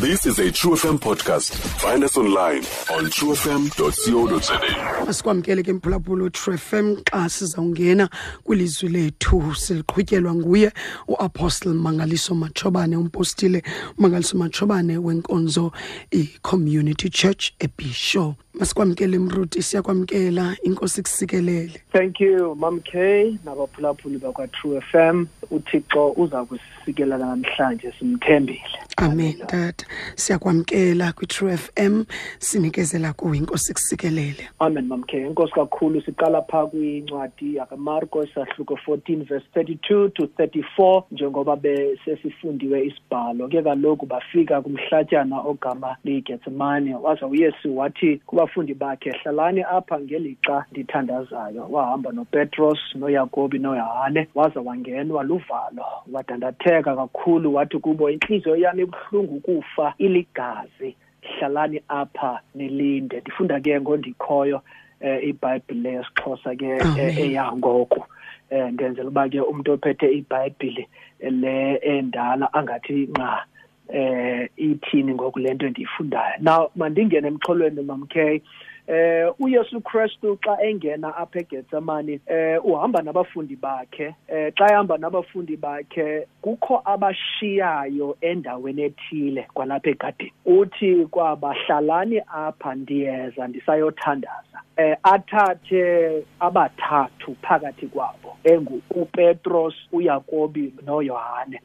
This is a True FM podcast. Find us online on truefm.co.za. asikwamkele ke mphulaphula uTrue FM xa sizawungena kwilizwi lethu siliqhutyelwa nguye uApostle Mangaliso Machobane umpostile Mangaliso Machobane wenkonzo iCommunity Church eBisho masikwamkele mruti siyakwamkela. Inkosi kusikelele. Thank you Mam K nabaphulaphuli bakwa True FM uThixo uza kusisikelela namhlanje simthembile. Amen tata. Siyakwamkela kwi-true f m sinikezela kuwe inkosi kusikelele. Amen Mam K. Inkosi kakhulu siqala pha kwincwadi yakaMarko isahluko 14 verse 32 to 34 njengoba besesifundiwe isibhalo. Ke kaloku bafika kumhlatyana ogama liGetsemane waza uYesu wathi kubafundi bakhe hlalani apha ngelixa ndithandazayo. Wahamba noPetros noYakobi noYohane waza wangenwa luvalo. Wadandatheka kakhulu wathi kubo inhliziyo yami ibuhlungu kufa iligazi. Hlalani apha nilinde ndifunda ke ngondikhoyo eh iBhayibhile yesixhosa ke Amen. eh, eyangoko. Eh ndenzela uba ke umuntu ophethe iBhayibhile le endala angathi nqa eh ithini ngoku lento endiyifundayo. Now mandingene emxholweni mamkhe eh uYesu Kristu xa engena apha eGetsemane eh uhamba nabafundi bakhe. Eh xa ehamba nabafundi bakhe kukho abashiyayo endaweni ethile kwalapha egadini. Uthi kwabahlalani apha ndiyeza ndisayothandaza. Eh athathe abathathu phakathi kwabo engu uPetros uYakobi noYohane.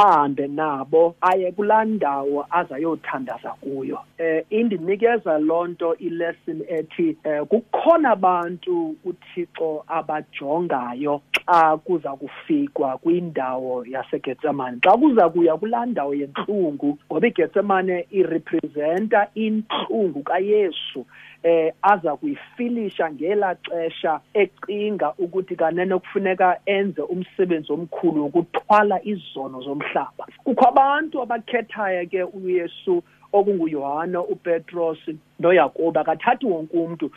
Ahambe nabo aye kulaa ndawo azayothandaza kuyo. Eh indinikeza lonto ilesson ethi eh kukhona abantu uThixo abajongayo xa kuza kufikwa kwindawo yaseGetsemane xa kuza kuya kulaa ndawo yentlungu ngoba iGetsemane irepresenta intlungu kaYesu. Eh aza kuyifilisha ngela xesha ecinga ukuthi kanene kufuneka enze umsebenzi omkhulu wokuthwala izono zomhlaba. Kukho abantu abakhethayo ke uYesu okunguYohana uPetros noYakobi akathathi wonke umuntu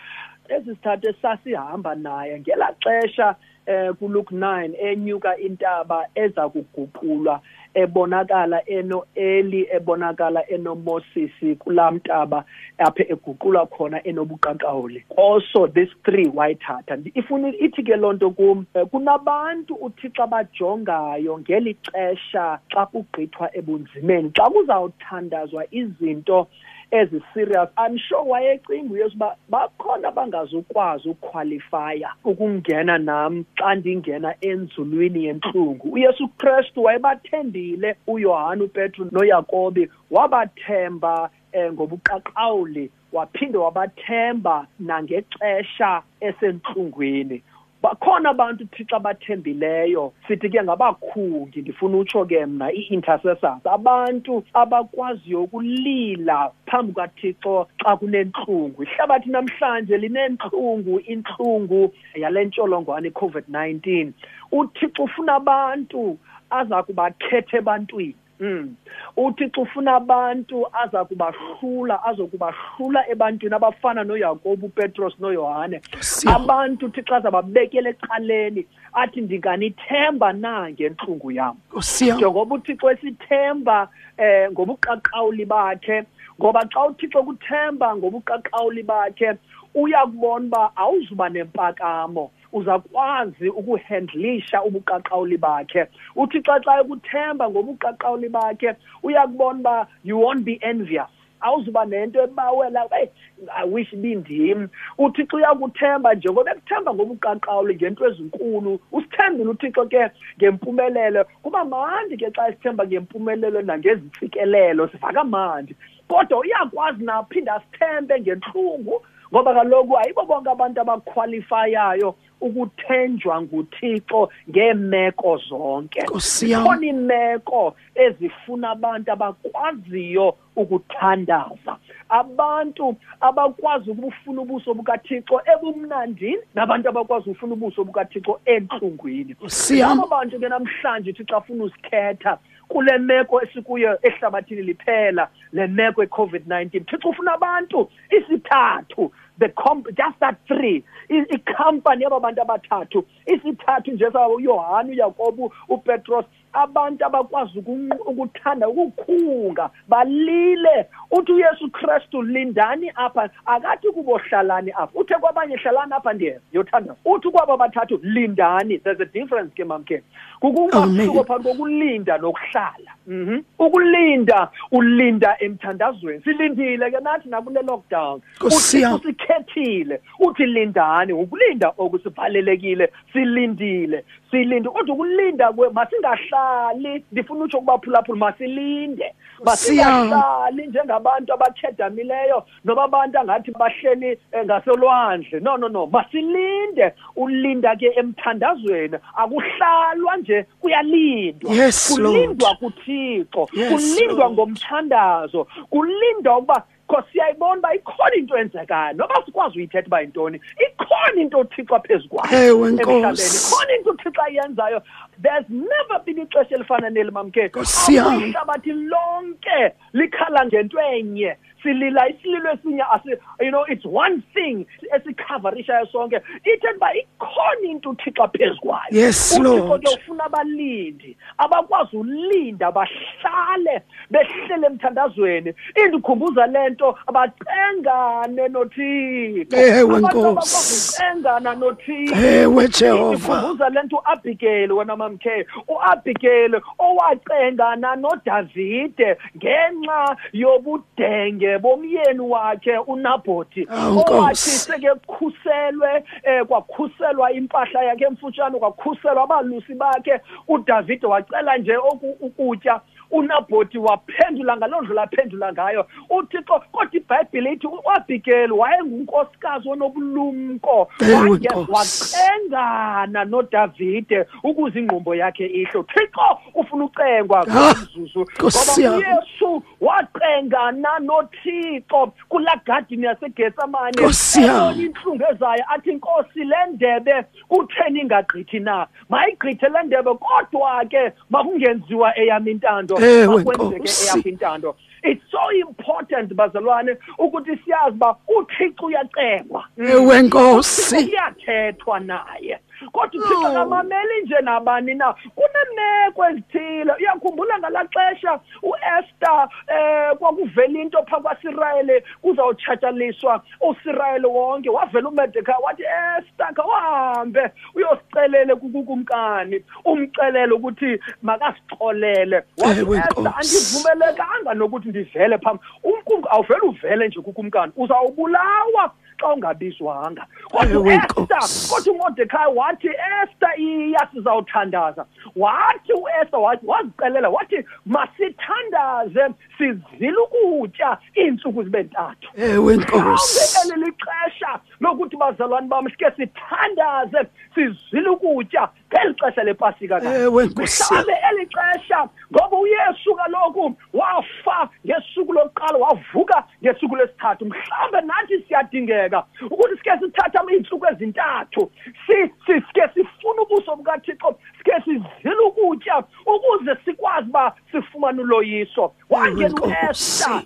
ezi sithathu esasihamba naye ngela xesha eh kuLuke 9 enyuka intaba eza kuguqulwa ebonakala eno Eli ebonakala eno Moses kulamntaba apha eguqulwa khona enobuqaqawuli also this three wayithatha ifuna ithi ke lonto kum eh, kunabantu uThixo abajongayo ngeli xesha xa kugqithwa ebunzimeni. Xa kuzawuthandazwa izinto ezi serious i'm sure wayecinga uyesu uba bakhona bangazukwazi ukwalifaya ukungena nam xa ndingena enzulwini yentlungu uyesu kristu wayebathembile uyohane upetru noyakobi wabathemba eh, ngobuqaqawuli waphinde wabathemba nangexesha esentlungwini bakhona abantu thixo abathembileyo. Sithi ke ngabakhungi ndifuna utsho ke mna ii-intercessors abantu abakwaziyo ukulila phambi kathixo xa kunentlungu. Ihlabathi namhlanje linentlungu intlungu yale ntsholongwane i-covid-19 uthixo ufuna abantu aza kubakhetha ebantwini. Mm. uthixo ufuna abantu aza kubahlula azokubahlula ebantwini abafana noyakobi upetros noyohane Siya- abantu uthixo azababekela ecaleni athi ndinganithemba na ngentlungu yam? Siya njengoba uthixo esithemba eh ngobuqaqawuli bakhe ngoba xa uthixo kuthemba ngobuqaqawuli bakhe uyakubona uba awuzuba nempakamo. Uzakwazi ukuhandlisha ubuqaqawuli bakhe. Uthixo xa ekuthemba ngobuqaqawuli bakhe uyakubona uba you won't be envious. Awuzuba nento ebawela hey i wish ibindim uthixo uyakuthemba njengoba ekuthemba ngobuqaqawuli ngento ezinkulu usithembile uthixo ke ngempumelelo. Kuba mandi ke xa sithemba ngempumelelo nangezintsikelelo siva kamandi kodwa uyakwazi naphinda asithembe ngentlungu ngoba kaloku ayibo bonke abantu abakhwalifayayo ukuthenjwa nguthixo ngeemeko zonke Nkosi yam. zikhona iimeko ezifuna abantu abakwaziyo ukuthandaza abantu abakwazi ukufuna ubuso bukathixo ebumnandini nabantu abakwazi ukufuna ubuso bukathixo entlungwini Nkosi yam. abo bantu ke namhlanje uthixo afuna usikhetha kule meko esikuyo ehlabathini liphela le meko e-covid-19 thixo ufuna abantu isithathu the comp just that three. I- ikhampani yaba bantu abathathu. Isithathu nje sawo uyohane uyakobo upetros abantu abakwazi ukunqu- ukuthanda ukukhunga balile. Uthi uyesu kristu lindani apha. Akathi kubohlalani apha. Uthe kwabanye hlalani apha ndiye yothanda. Uthi kwabo bathathu lindani. There's a difference ke mamke kukumahluko Amen. phakathi kokulinda nokuhlala. Mhm. Ukulinda ulinda emthandazweni. Silindile ke nathi nakule lockdown. Nkosi yam. uthixo sikhethile uthi lindani ukulinda okusivalelekile silindile. Silinde kodwa ukulinda masingahlali. Ndifuna utsho kubaphulaphula masilinde. Masingahlali njengabantu abakhedamileyo noba abantu angathi bahleli eh, ngaselwandle no no no masilinde. Ulinda ke emthandazweni. Akuhlalwa nje kuyalindwa. Yes, kulindwa kuthixo. Yes, kulindwa ngomthandazo. Kulindwa ukuba because siyayibona uba ikhona into enzekayo noba sikwazi uyithetha uba yintoni ikhona into uthixo aphezu kwayo Ewe, Nkosi. emhlabeni. Ikhona into uthixo ayenzayo there's never been ixesha elifana neli mamke Nkosi yam. Apho ihlabathi lonke likhala ngento enye. Silila isililo esinye asi you know it's one thing esikhavarishayo sonke ithetha uba ikhona into uthixo aphezu kwayo. Yes, uthixo Lord. ke ufuna abalindi abakwazi ulinda bahlale behlele emthandazweni. Indikhumbuza le nto abacengane nothixo. Ewe, Abantu Nkosi. abakwazi ucengana nothixo. Ewe jehova ndikhumbuza le nto uabhigeli wena mamkhe uabhigeli owacengana nodavide ngenxa yobudenge bomyeni wakhe unabhoti Awu, owathi Nkosi. sekekhuselwe um kwakhuselwa impahla yakhe emfutshane kwakhuselwa abalusi bakhe udavide wacela nje oku- ukutya unabhoti waphendula ngaloo ndlela aphendula ngayo uthixo kodwa ibhayibhile ithi uabhigeli wayengunkosikazi onobulumko Ewe, Wange- Nkosi. wacengana nodavide ukuze ingqumbo yakhe ihle uthixo ufuna ucengwa Ah, ngomzuzu Nkosi ngoba yam. uyesu wacengana nothixo kulaa gadini yasegetsemane Nkosi yam. ebona intlungu ezayo athi nkosi le ndebe kutheni ingagqithi na mayigqithe le ndebe kodwa ke makungenziwa eyam intando Ewe, makwenzeke Nkosi. eyam intando. It's so important bazalwane ukuthi siyazi uba uthixo uyacengwa. Ewe nkosi. Kuyathethwa naye. Kodwa uthixo Oh. kamameli nje nabani na. Kuneemeko ezithile. Uyakhumbula ngalaa xesha uester um kwakuvela into phaa kwasirayeli kuzawutshatshaliswa usirayeli wonke. Wavela umedekhayi wathi ester khawuhambe uyosicelela kukumkani umcelele ukuthi makasixolele. Wathi Ewe, ester Nkosi. andivumelekanga nokuthi ndivele phambi. Umkumka awuvele uvele nje kukumkani uzawubulawa xa ungabizwanga kodwa Ewe, uester Nkosi. kodwa umodekhayi wathi ester iya sizawuthandaza wathi uester wathi wazicelela wathi masithandaze sizile ukutya iintsuku zibe ntathu ewe mhlawumbe nkosi eli lixesha lokuthi bazalwane bam sike sithandaze sizile ukutya ngeli xesha lepasika kanje. Ewe, Nkosi. mhlawumbe eli xesha ngoba uyesu kaloku wafa ngesuku lokuqala wavuka ngesuku lesithathu mhlawumbe nathi siyadingeka ukuthi sike sithathe iintsuku ezintathu. Si- si- sike sifune ubuso bukathixo sike sizile ukutya ukuze sikwazi uba sifumane uloyiso. Wangena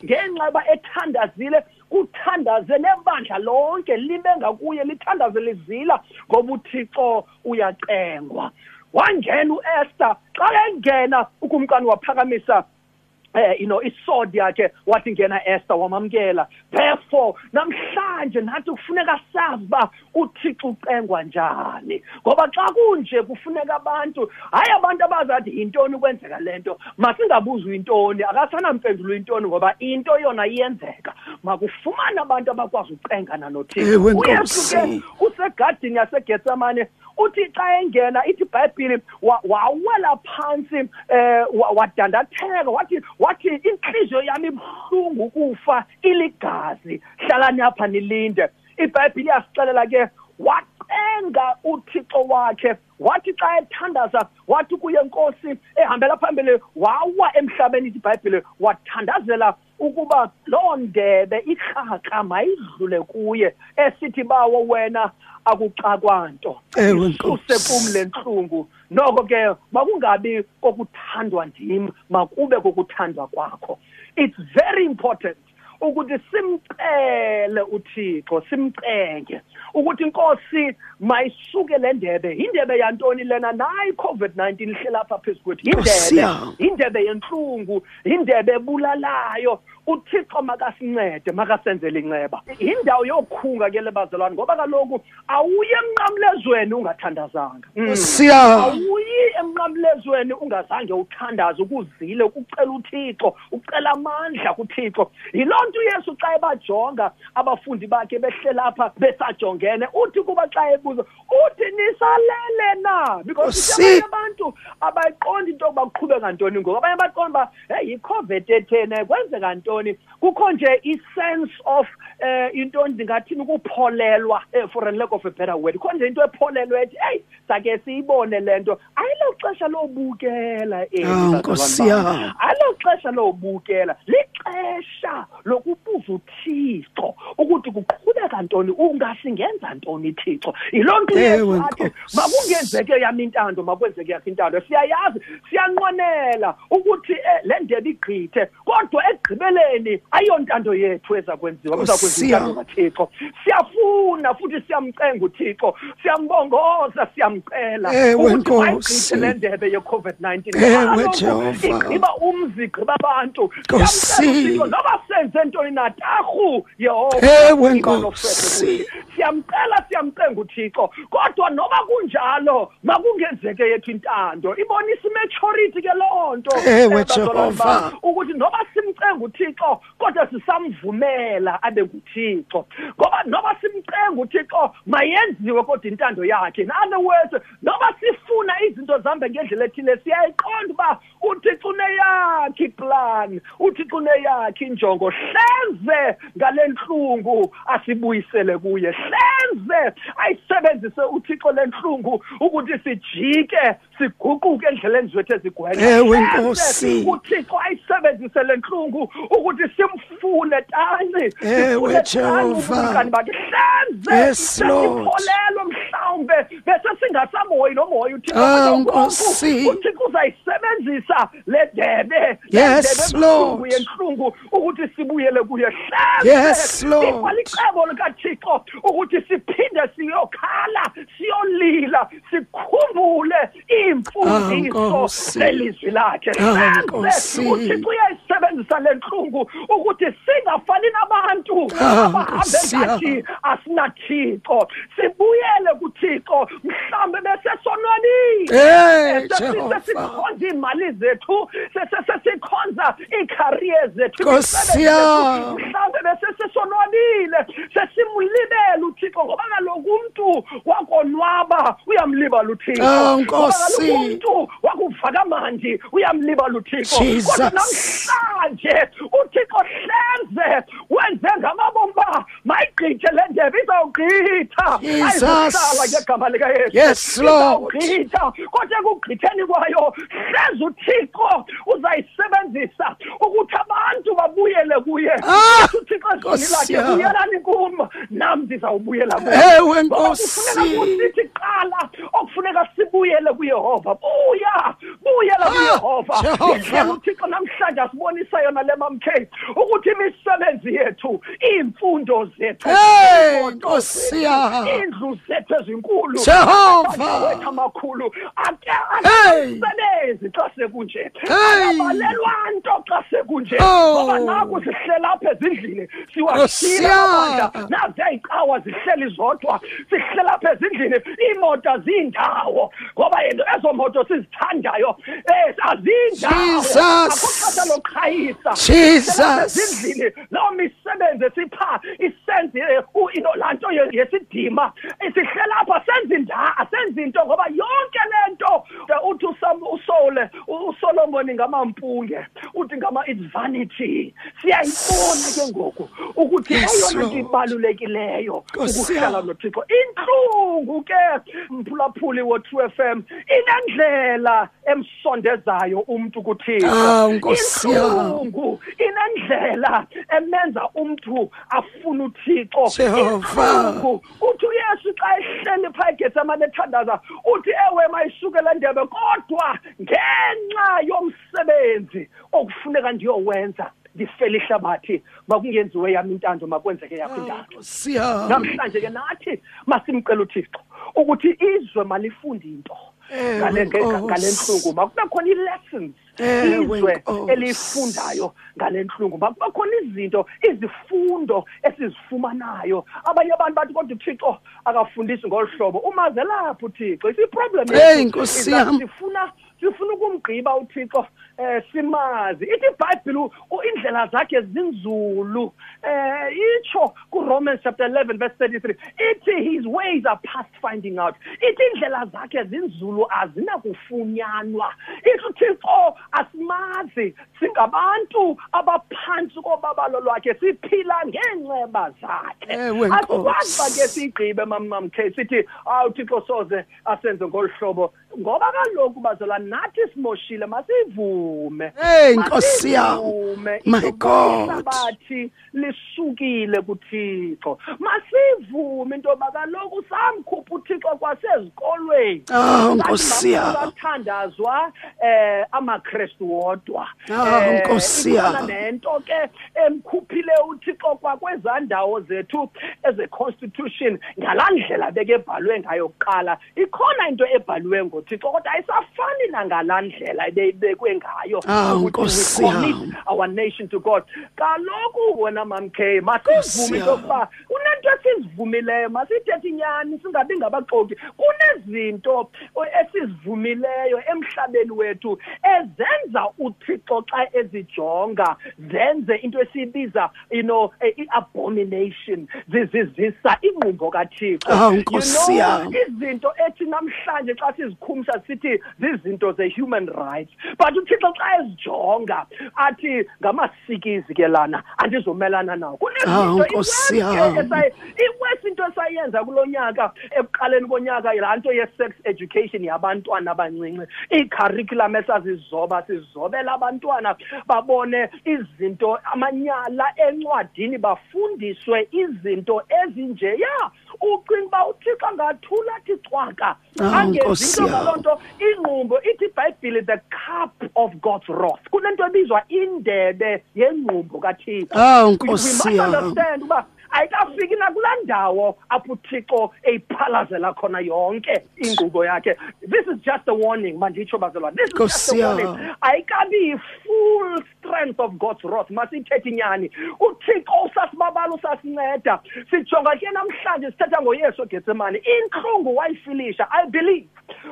ngenxa yoba ethandazile kuthandaze nebandla lonke libe ngakuye lithandaze lizila ngoba uthixo uyacengwa. Wangena uester xa engena ukumkani waphakamisa eh you know isword yakhe wathi ngena Esther wamamkela therefore namhlanje nathi kufuneka sazi ba uThixo ucengwa njani. Ngoba xa kunje kufuneka abantu hayi abantu abazathi intoni kwenzeka lento masingabuzwa intoni akasana mpendulo intoni ngoba into yona iyenzeka. Makufumane abantu abakwazi ucengana noThixo. Ewe, uyesu ke Nkosi. usegadini yasegetsemane uthi xa engena ithi ibhayibhile wa- wawela phantsi eh wa- wadandatheka wathi wathi inhliziyo yami ibuhlungu ukufa iligazi. Hlalani apha nilinde. Ibhayibhile iyasixelela ke wacenga uthixo wakhe. Wathi xa ethandaza wathi kuye nkosi ehambela phambili wawa emhlabeni ithi ibhayibhile wathandazela ukuba loo ndebe ikrakra mayidlule kuye esithi bawo wena akuxakwa nto. Ewe, isuse Nkosi. kum le ntlungu. Noko ke makungabi kokuthandwa ndim makube kokuthandwa kwakho. It's very important ukuthi simcele uthixo simcenge ukuthi inkosi mayisuke le ndebe. Indebe yantoni lena? Nayi i-covid-19 ihlela apha phezu kwethu. Indebe indebe yenhlungu indebe ebulalayo. Uthixo makasincede makasenzele inceba indawo yokhunga ke le bazalwane ngoba kaloku awuye emnqamlezweni ungathandazanga. Mm. siya awuyi emnqamlezweni ungazange uthandaze ukuzile ukucela uthixo ucela amandla kuthixo. Yiloo nto uyesu xa ebajonga abafundi bakhe behlela apha besajongene uthi kuba xa ebuza uthi nisalele na? Because Nkosi. abanye abantu abayiqondi into yokuba kuqhubeka ntoni ngoku abanye baqonda uba hey yicovid ethene kwenzeka ntoni? Kukho nje i-sense of um into ndingathini ukupholelwa eh, for a lack of a better word. Kho nje into epholelwe ethi eyi sake siyibone le nto. Ayilo xesha lobukela eli, Ah, alo xesha lobukela. Lixesha lokubuza uthixo ukuthi kuqhubeka ntoni ungasingenza ntoni thixo? Yiloo nto Ewe, uyesu athi Nkosi. makungenzeke yam intando makwenzeke yakho intando. Siyayazi siyanqwenela ukuthi eh, le ndebe igqithe kodwa ekugqibeleni ayontando yethu eza kwenziwa kuza kwenziwa Siya. intando kathixo siyafuna futhi siyamcenga uthixo siyambongoza siyamcela Ewe, ukuthi Nkosi. mayigqithe le ndebe ye-covid-19 Ewe, Kaloku Jehova. igqiba umzi igqiba abantu Nkosi. Siyamcela uThixo, noba senze ntoni natarhu yehova Ewe, iba Nkosi. nofefe kuthi. siyamcela siyamcenga uthixo kodwa noba kunjalo makungenzeke yethu intando ibonisa imaturity ke loo nto Ewe, eh, bazalwane Jehova. bam, ukuthi noba simcenga uthixo kodwa sisamvumela abe nguthixo. Ngoba noba simcenga uthixo mayenziwe kodwa intando yakhe. In other words noba sifuna izinto zihambe ngendlela ethile siyayiqonda uba uthixo uneyakhe iplan uthixo uneyakhe injongo. Hleze ngale ntlungu asibuyisele kuye. Hleze ayisebenzise uthixo le ntlungu ukuthi sijike siguquke endleleni zethu ezigwenxa Ewe, Hleze Nkosi. uthixo ayisebenzise le ntlungu ukuthi simfune tani Ewe, sifune tani Jehova. ubungani bakhe hleze Yes, Lord. sesipholelwe mhlawumbe bese singasamoyi nomoya uthixo Ah, Kodwa ngoku Nkosi. uthixo uzayisebenzisa le debe le Yes, ndebe ebuhlungu Lord. yentlungu ukuthi sibuyele kuye hleze Yes, Lord. ikwalicebo likathixo ukuthi siphinde siyokhala siyolila sikhumbule Ah, iimfundiso Nkosi. lelizwi lakhe Ah, hleze Nkosi. uthixo uyayisebenzisa le ntlungu ukuthi singafani nabantu Ah, abahambe Nkosi yam. ngathi asinathixo sibuyele kuthixo mhlawumbe besesonwabile Hey, Sesi- Jehova. sesikhonza iimali zethu sese- sesikhonza iikhariye zethu Nkosi imisebenzi yam. yethu. mhlawumbe besesesonwabile sesimlibele uthixo ngoba kaloku umntu wakonwaba uyamlibala uthixo Ah, Ngoba Nkosi. kaloku umntu wakuva kamandi uyamlibala uthixo Jesus. kodwa namhlanje uthixo hleze wenze ngamabomi ba mayigqithe le ndebe izawugqitha Jesus. ayizuhlala ngegama likayesu Yes, Lord. izawugqitha kodwa ekugqitheni kwayo hleze uthixo uzayisebenzisa ukuthi abantu babuyele kuye Ah, Uthi uthixo ezweni Nkosi lakhe yam. buyelani kum nam ndizawubuyela kuye Ewe, Ngoba Nkosi. kufuneka kusithi qala okufuneka sibuyele kuyehova buya buyela Ah, kuyehova Jehova. indlela uthixo namhlanje asibonisa yona le mamkhe ukuthi imisebenzi yethu iimfundo zethu Hey, iimoto Nkosi zethu, yam. indlu zethu ezinkulu. Jehova. amakhulu ake asebenzi xa sekunje. Hey. akabalelwa nto xa sekunje. Oh. ngoba naku sihlela apha ezindlini amandla. Nazi icawa zihleli zodwa sihlela apha ezindlini. Iimoto ziindawo ngoba ezo moto sizithandayo um azindawo Jesus. akho xesha loqhayisa Jesus. Sihlela apha ezindlini loo misebenzi esipha isenzi eh, u- ino- laa nto ye- yesidima sihlela apha senza inda senza into ngoba yonke le nto eh, uthi usole usolomoni ngamampunge uthi ngama it's vanity. Siyayibona ke ngoku ukuthi eyona nto ibalulekileyo ukuhlala nothixo. Intlungu ke mphulaphuli wo-two f m inendlela emsondezayo umntu kuthixo. Ah, inendlela emenza umntu afune uthixo. Intlungu uthi uyesu xa ehleli phaa egetsemane ethandaza uthi ewe mayisuke le ndebe kodwa ngenxa yomsebenzi okufuneka ndiyowenza ndifele ihlabathi makungenziwe yam intando makwenzeke yakho intando siya namhlanje ke nathi masimcela uthixo ukuthi izwe malifunde into Ewe, ngale Nkosi. ngale nhlungu makube khona ii-lessons Ewe, izwe Nkosi. eliyifundayo ngale nhlungu makube khona izinto izifundo esizifumanayo. Abanye abantu bathi kodwa uthixo akafundisi ngolu hlobo. Umaze lapho uthixo isiproblem Hey, Nkosi yam. sifuna sifuna ukumgqiba uthixo? Eh simazi. Ithi u- indlela zakhe zinzulu. Eh itsho kuRomans chapter 11 verse 33 ithi his ways are past finding out. Ithi indlela zakhe zinzulu azinakufunyanwa ithi uthixo asimazi. Singabantu abaphantsi kobabalo lwakhe siphila ngeenceba zakhe. Ewe, asikwazi Nkosi. ke sigqibe mamamkhe sithi awu thixo soze asenze ngolu hlobo. Ngoba kaloku bazalwa nathi simoshile masivume Hey, Nkosi yam. Masivume My God. ihlabathi lisukile kuthixo masivume into yoba kaloku samkhupha uthixo kwasezikolweni Ah, Nkosi yam. athandazwa eh amakrestu wodwa Ah, Eh, Nkosi ikhona yam. nento ke emkhuphile uthixo kwakwezaa ndawo zethu eze-constitution ngalaa ndlela bekebhalwe ngayo kuqala ikhona into ebhaliwe ngothixo kodwa ayisafani nangalaa ndlela ebeyibekwe ngayo Ah, ukuthi Nkosi we commit yam. our nation to god kaloku wena mamkhe masivume into yam. yokuba kunento esizivumileyo masithethe inyani singabi ngabaxoki kunezinto esizivumileyo emhlabeni wethu ezenza uthixo xa ezijonga zenze into esiyibiza you know eh, i-abomination zizizisa ingqumbo kathixo Ah, You Nkosi know, yam. izinto ethi namhlanje xa sizikhumsha sithi zizinto ze-human rights but uthixo xa ezijonga athi ngamasikizi ke lana andizomelana nawo Ah, kunezinto Nkosi iWest yam. ke esayi- iwest into esayenza kulo nyaka ekuqaleni konyaka laa nto ye-sex education yabantwana abancinci iikhariculam esazizoba sizobela abantwana babone izinto amanyala encwadini bafundiswe izinto ezinjeya ucinga uba uthixo angathula athi cwaka Ah, angenzi Nkosi into yam. ngaloo nto ingqumbo ithi ibhayibhile the cup of god's wrath kunento ebizwa indebe yengqumbo kathixo Ah, We- we Nkosi must yam. understand uba ayikafiki nakulaa ndawo apho uthixo eyiphalazela khona yonke inkqubo yakhe. This is just a warning manditsho bazalwane. This is just Nkosi a warning. Yam. ayikabi yi-full strength of god's wrath masithethe inyani. Uthixo usasibabala usasinceda. Sijonga ke namhlanje sithetha ngoyesu ogetsemane intlungu wayifilisha i believe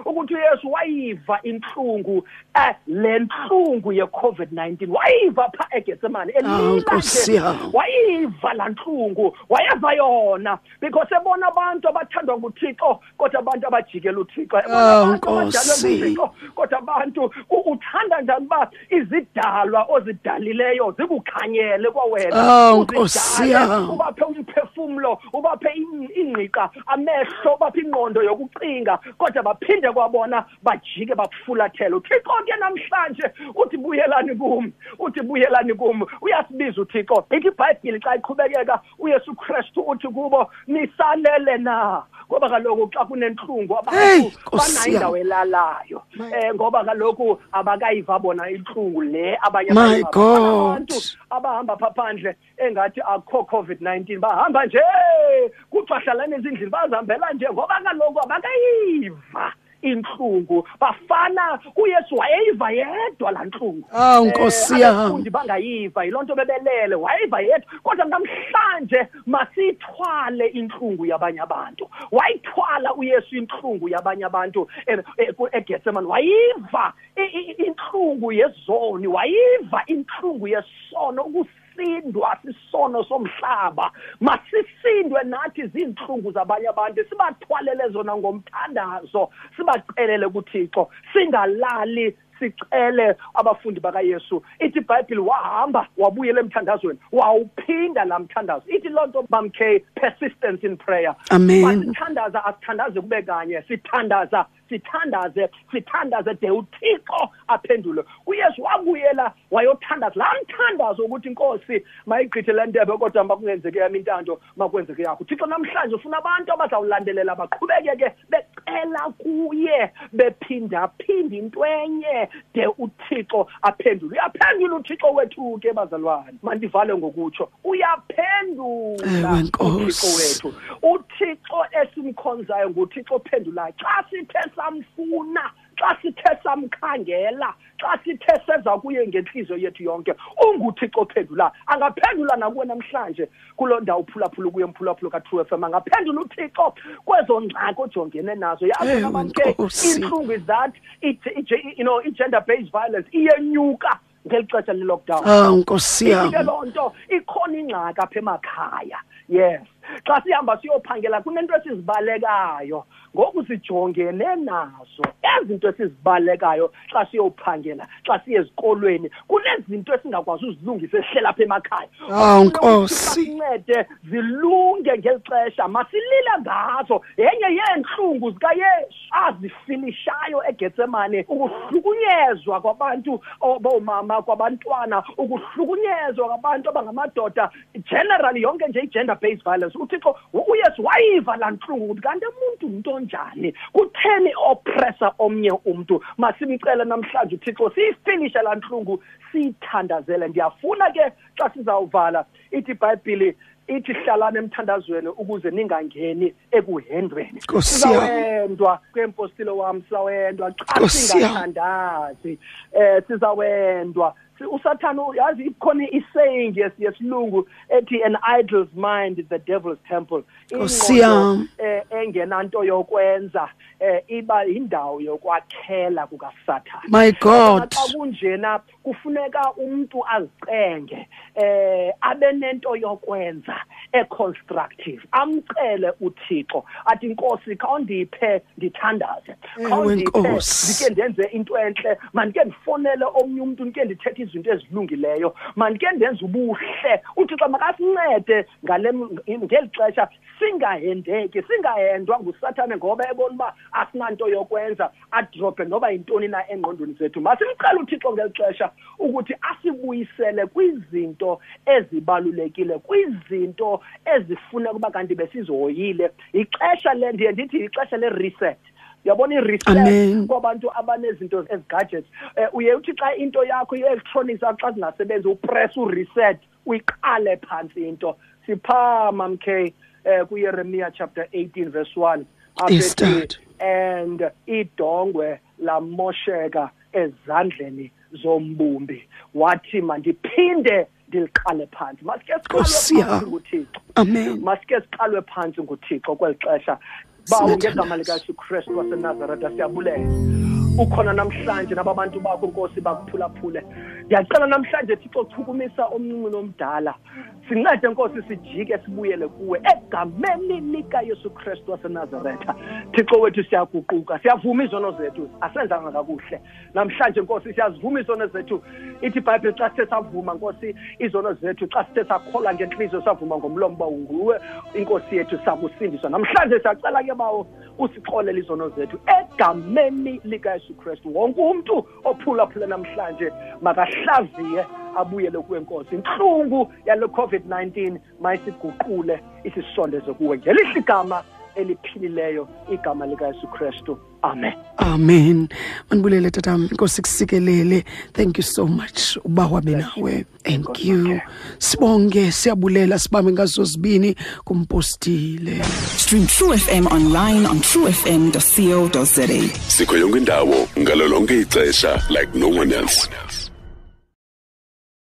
ukuthi uyesu wayiva intlungu um le ntlungu ye-covid-19 wayiva phaa egetsemane elila Nkosi nje yam. wayiva laa ntlungu. Wayeva yona because ebona abantu abathandwa nguthixo kodwa abantu abajikela uthixo ebona Ah, abantu abadalwe Nkosi. nguthixo kodwa abantu u- uthanda njani uba izidalwa ozidalileyo zikukhanyele kwawena Ah, Uzidale, Nkosi yam. ubaphe umphefumlo ubaphe in- ingqiqa amehlo ubaphe ingqondo yokucinga kodwa baphinde kwabona bajike bakufulathele uthixo ke namhlanje uthi buyelani kum uthi buyelani kum uyasibiza uthixo ithi ibhayibhile xa iqhubekeka uyesu kristu uthi kubo nisalele na ngoba kaloku xa kunentlungu Hey, abantu Nkosi banayo yam. indawo elalayo um ngoba kaloku abakayiva bona intlungu le abanye My abayiva. Bakhona God. abantu abahamba pha phandle engathi akho covid-19 bahamba nje kucwahlalane ezindlini bazihambela nje ngoba kaloku abakayiva intlungu bafana uyesu wayeyiva yedwa laa ntlungu Ah, Eh, Nkosi yam. abafundi bangayiva yiloo nto bebelele wayeyiva yedwa. Kodwa namhlanje masiyithwale intlungu yabanye abantu. Wayithwala uyesu intlungu yabanye abantu eh, eh, ku- egetsemane wayiva i- i- intlungu yezoni wayiva intlungu yesono. Ukusindwa sisono somhlaba. Masisindwe nathi ziintlungu zabanye abantu sibathwalele zona ngomthandazo sibacelele kuthixo singalali sicele abafundi bakayesu. Ithi ibhayibhile wahamba wabuyela emthandazweni wawuphinda laa mthandazo. Ithi loo nto mamkhe persistence in prayer. Amen. masithandaza asithandaze kube kanye sithandaza sithandaze sithandaze de uthixo aphendule. Uyesu wabuyela wayothandaza. Laa mthandazo ukuthi inkosi mayigqithe le ndebe kodwa makungenzeki yam intando makwenzeke yakho. Uthixo namhlanje ufuna abantu abazawulandelela baqhubekeke becela kuye bephindaphinda into enye de uthixo aphendule. Uyaphendula uthixo wethu ke bazalwane. Mandivale ngokutsho uyaphendula Ewe, Nkosi. uthixo wethu. Uthixo esimkhonzayo nguthixo ophendulayo. Xa sithe samfuna xa sithe samkhangela xa sithe seza kuye ngenhliziyo yethu yonke unguthixo ophendulayo angaphendula nakuwe namhlanje kuloo ndawo uphulaphula kuye mphulaphula ka-true f m. Angaphendula uthixo kwezo ngxaki ojongene nazo. Yazi Ewe, nabamke Nkosi. intlungu is that it, it, you know, i-gender based violence iyenyuka ngeli xesha le-lockdown. Ah nkosi Iphinde yam. loo nto ikhona ingxaki apha emakhaya. Yes. Xa sihamba siyophangela kunento esizibalekayo. Ngoku sijongene nazo ezinto esizibalekayo xa siyophangela xa siye ezikolweni. Kunezinto esingakwazi uzilungisa esihlela apha emakhaya. Ah, Nkosi. sincede zilunge ngeli xesha masilile ngazo. Yenye yeentlungu zikayesu azifilishayo egetsemane ukuhlukunyezwa kwabantu boomama kwabantwana ukuhlukunyezwa kwabantu abangamadoda. Generally yonke nje i-gender based violence uthixo uyesu wayiva laa ntlungu. Ukuthi kanti umuntu ngumntu onjani kutheni opressa omnye umntu? Masimcele namhlanje uthixo siyifinishe laa ntlungu siyithandazele. Ndiyafuna ke xa sizawuvala ithi ibhayibhile ithi hlalani emthandazweni ukuze ningangeni ekuhendweni Nkosi yam. sizawendwa kwempostile wam sizawendwa xa Nkosi yam. singathandazi um sizawendwa Si- usathane yazi ikhona isaying yes yesilungu ethi an idle's mind is the devil's temple Nkosi yam. eh, engenanto yokwenza eh, iba yindawo yokwakhela kukasathane My God. xa kunjena kufuneka umuntu azicenge eh abe nento yokwenza econstructive. Amcele uThixo athi inkosi khawundiphe ndithandaze. Khawundiphe ndike ndenze into enhle. Mandike ndifonele omnye umuntu ndike ndithethe izinto ezilungileyo. Mandike ndenze ubuhle. Uthixo makasincede ngale ngeli xesha singahendeki singahendwa ngusathane ngoba ebona uba asinanto yokwenza. Adrobhe noba yintoni na engqondweni zethu. Masimcele uthixo ngeli xesha ukuthi asibuyisele kwizinto ezibalulekile kwizinto ezifuneka uba kanti besizihoyile ixesha le ndiye ndithi ixesha le-reset. Uyabona i-reset Amen. kwabantu abanezinto ezi-gadgets? Um uye uthi xa into yakho i-electronics yakho xa zingasebenzi upress ureset uyiqale phantsi into. Siphaa mamk um kuyeremiya chapter 18 verse 1 apho Yes, ethi, Dad. and idongwe lamosheka ezandleni zombumbi. Wathi mandiphinde ndiliqale phantsi masike siqalwe nguthixo. Amen. masike siqalwe phantsi nguthixo kweli xesha. Bawo ngegama likayesu kristu wasenazareta siyabulela ukhona namhlanje naba bantu bakho nkosi bakuphulaphule. Ndiyacela namhlanje thixo chukumisa omncinci nomdala. Sincede nkosi sijike sibuyele kuwe egameni likayesu kristu wasenazaretha. Thixo wethu siyaguquka siyavuma izono zethu asenzanga kakuhle. Namhlanje nkosi siyazivuma izono zethu. Ithi ibhayibhile xa sithe savuma nkosi izono zethu xa sithe sakholwa ngentliziyo savuma ngomlomo uba unguwe. Inkosi yethu sakusindiswa namhlanje siyacela ke bawo usixolele izono zethu egameni likayesu kristu wonke umntu ophulaphule namhlanje makahlaziye abuyele kuwe nkosi. Intlungu yale covid-19 mayisiguqule isisondeze kuwe ngelihle igama eliphilileyo igama likayesu kristu amen. Amen. Mandibulele tatam inkosi kusikelele. Thank you so much. Uba wabe nawe thank you. sibonge siyabulela sibambe ngazo zibini. Kumpostile. Stream True FM online on truefm.co.za. sikho yonke indawo ngalo lonke ixesha like no one else